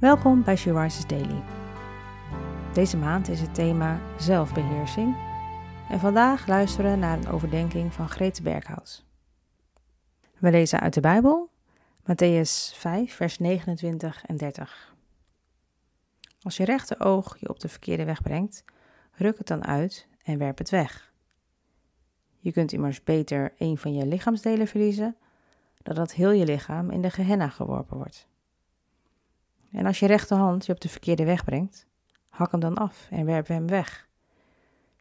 Welkom bij She Rises Daily. Deze maand is het thema zelfbeheersing en vandaag luisteren we naar een overdenking van Grete Berghout. We lezen uit de Bijbel, Matthäus 5, vers 29 en 30. Als je rechteroog je op de verkeerde weg brengt, ruk het dan uit en werp het weg. Je kunt immers beter een van je lichaamsdelen verliezen, dan dat heel je lichaam in de gehenna geworpen wordt. En als je rechterhand je op de verkeerde weg brengt, hak hem dan af en werp hem weg.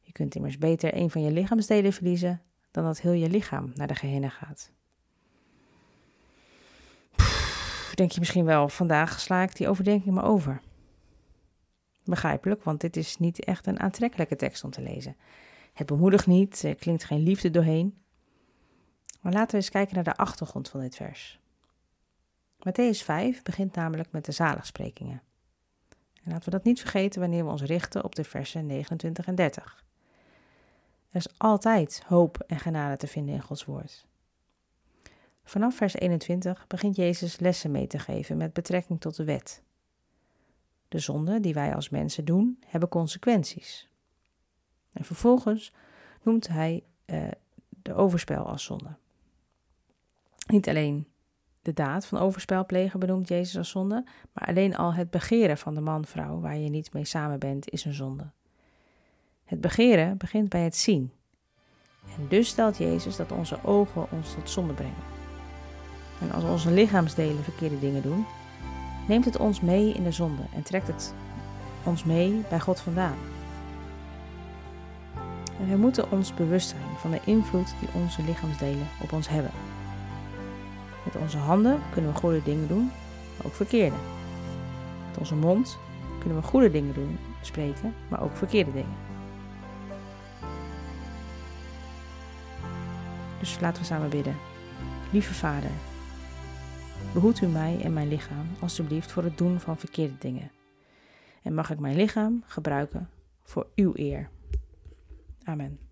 Je kunt immers beter een van je lichaamsdelen verliezen dan dat heel je lichaam naar de gehenna gaat. denk je misschien wel, vandaag sla ik die overdenking maar over. Begrijpelijk, want dit is niet echt een aantrekkelijke tekst om te lezen. Het bemoedigt niet, er klinkt geen liefde doorheen. Maar laten we eens kijken naar de achtergrond van dit vers. Matthäus 5 begint namelijk met de zaligsprekingen. En laten we dat niet vergeten wanneer we ons richten op de versen 29 en 30. Er is altijd hoop en genade te vinden in Gods woord. Vanaf vers 21 begint Jezus lessen mee te geven met betrekking tot de wet. De zonden die wij als mensen doen, hebben consequenties. En vervolgens noemt hij uh, de overspel als zonde. Niet alleen de daad van overspel plegen benoemt Jezus als zonde, maar alleen al het begeren van de man-vrouw waar je niet mee samen bent is een zonde. Het begeren begint bij het zien. En dus stelt Jezus dat onze ogen ons tot zonde brengen. En als onze lichaamsdelen verkeerde dingen doen, neemt het ons mee in de zonde en trekt het ons mee bij God vandaan. En we moeten ons bewust zijn van de invloed die onze lichaamsdelen op ons hebben. Met onze handen kunnen we goede dingen doen, maar ook verkeerde. Met onze mond kunnen we goede dingen doen, spreken, maar ook verkeerde dingen. Dus laten we samen bidden. Lieve Vader, behoed u mij en mijn lichaam alstublieft voor het doen van verkeerde dingen. En mag ik mijn lichaam gebruiken voor uw eer. Amen.